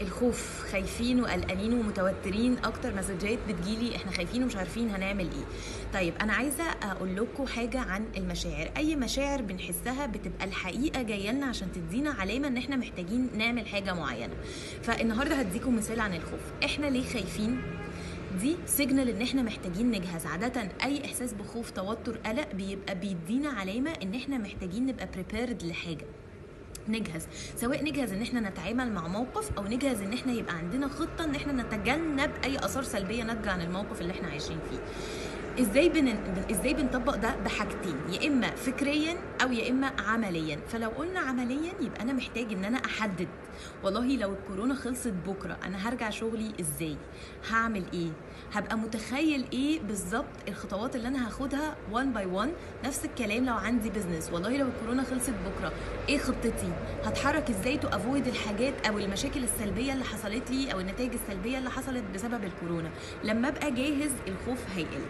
الخوف خايفين وقلقانين ومتوترين أكتر مسجات بتجيلي إحنا خايفين ومش عارفين هنعمل إيه. طيب أنا عايزة أقول لكم حاجة عن المشاعر. أي مشاعر بنحسها بتبقى الحقيقة جاية لنا عشان تدينا علامة إن إحنا محتاجين نعمل حاجة معينة. فالنهاردة هديكم مثال عن الخوف. إحنا ليه خايفين؟ دي signal إن إحنا محتاجين نجهز. عادة أي إحساس بخوف توتر قلق بيبقى بيدينا علامة إن إحنا محتاجين نبقى prepared لحاجة. نجهز. سواء نجهز إن إحنا نتعامل مع موقف أو نجهز إن إحنا يبقى عندنا خطة إن إحنا نتجنب أي آثار سلبية ناتجة عن الموقف اللي إحنا عايشين فيه. إزاي بن... إزاي بنطبق ده بحاجتين؟ يا إما فكريا أو يا إما عمليا. فلو قلنا عمليا يبقى أنا محتاج إن أنا أحدد. والله لو الكورونا خلصت بكرة أنا هرجع شغلي إزاي؟ هعمل إيه؟ هبقى متخيل إيه بالظبط الخطوات اللي أنا هاخدها 1 باي 1 نفس الكلام لو عندي business والله لو الكورونا خلصت بكرة إيه خطتي؟ هتحرك إزاي to avoid الحاجات أو المشاكل السلبية اللي حصلت لي أو النتائج السلبية اللي حصلت بسبب الكورونا؟ لما أبقى جاهز الخوف هيقل.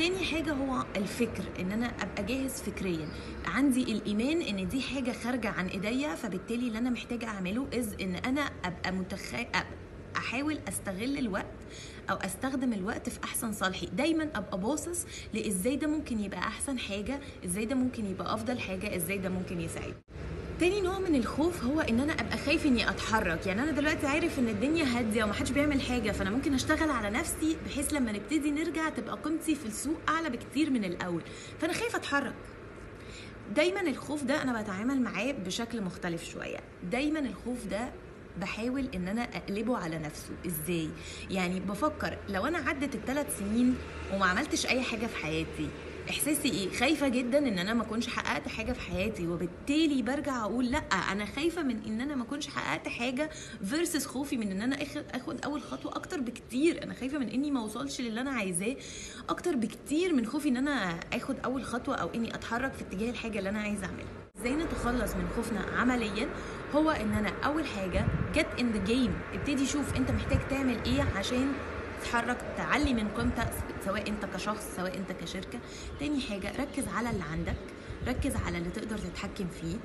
تاني حاجة هو الفكر إن أنا أبقى جاهز فكريا. عندي الإيمان إن دي حاجة خارجة عن إيديا فبالتالي اللي أنا محتاجة أعمله is إن أنا أبقى متخيل أحاول أستغل الوقت أو أستخدم الوقت في أحسن صالحي. دايما أبقى باصص لإزاي ده ممكن يبقى أحسن حاجة إزاي ده ممكن يبقى أفضل حاجة إزاي ده ممكن يساعد. تاني نوع من الخوف هو إن أنا أبقى خايف إني أتحرك. يعني أنا دلوقتي عارف إن الدنيا هادية ومحدش بيعمل حاجة فأنا ممكن أشتغل على نفسي بحيث لما نبتدي نرجع تبقى قيمتي في السوق أعلى بكتير من الأول. فأنا خايفه أتحرك. دايما الخوف ده أنا بتعامل معاه بشكل مختلف شوية. دايما الخوف ده بحاول إن أنا أقلبه على نفسه. إزاي؟ يعني بفكر لو أنا عدت الثلاث سنين وما عملتش أي حاجة في حياتي إحساسي إيه؟ خايفة جدا إن أنا ما أكونش حققت حاجة في حياتي وبالتالي برجع أقول لأ أنا خايفة من إن أنا ما أكونش حققت حاجة فيرسس خوفي من إن أنا آخد أول خطوة أكتر بكتير. أنا خايفة من إني ما أوصلش للي أنا عايزاه أكتر بكتير من خوفي إن أنا آخد أول خطوة أو إني أتحرك في اتجاه الحاجة اللي أنا عايزة أعملها. إزاي نتخلص من خوفنا عمليا؟ هو إن أنا أول حاجة جت ان ذا جيم ابتدي شوف أنت محتاج تعمل إيه عشان تتحرك تعلي من قيمتك سواء انت كشخص سواء انت كشركة. تاني حاجة ركز على اللي عندك ركز على اللي تقدر تتحكم فيه.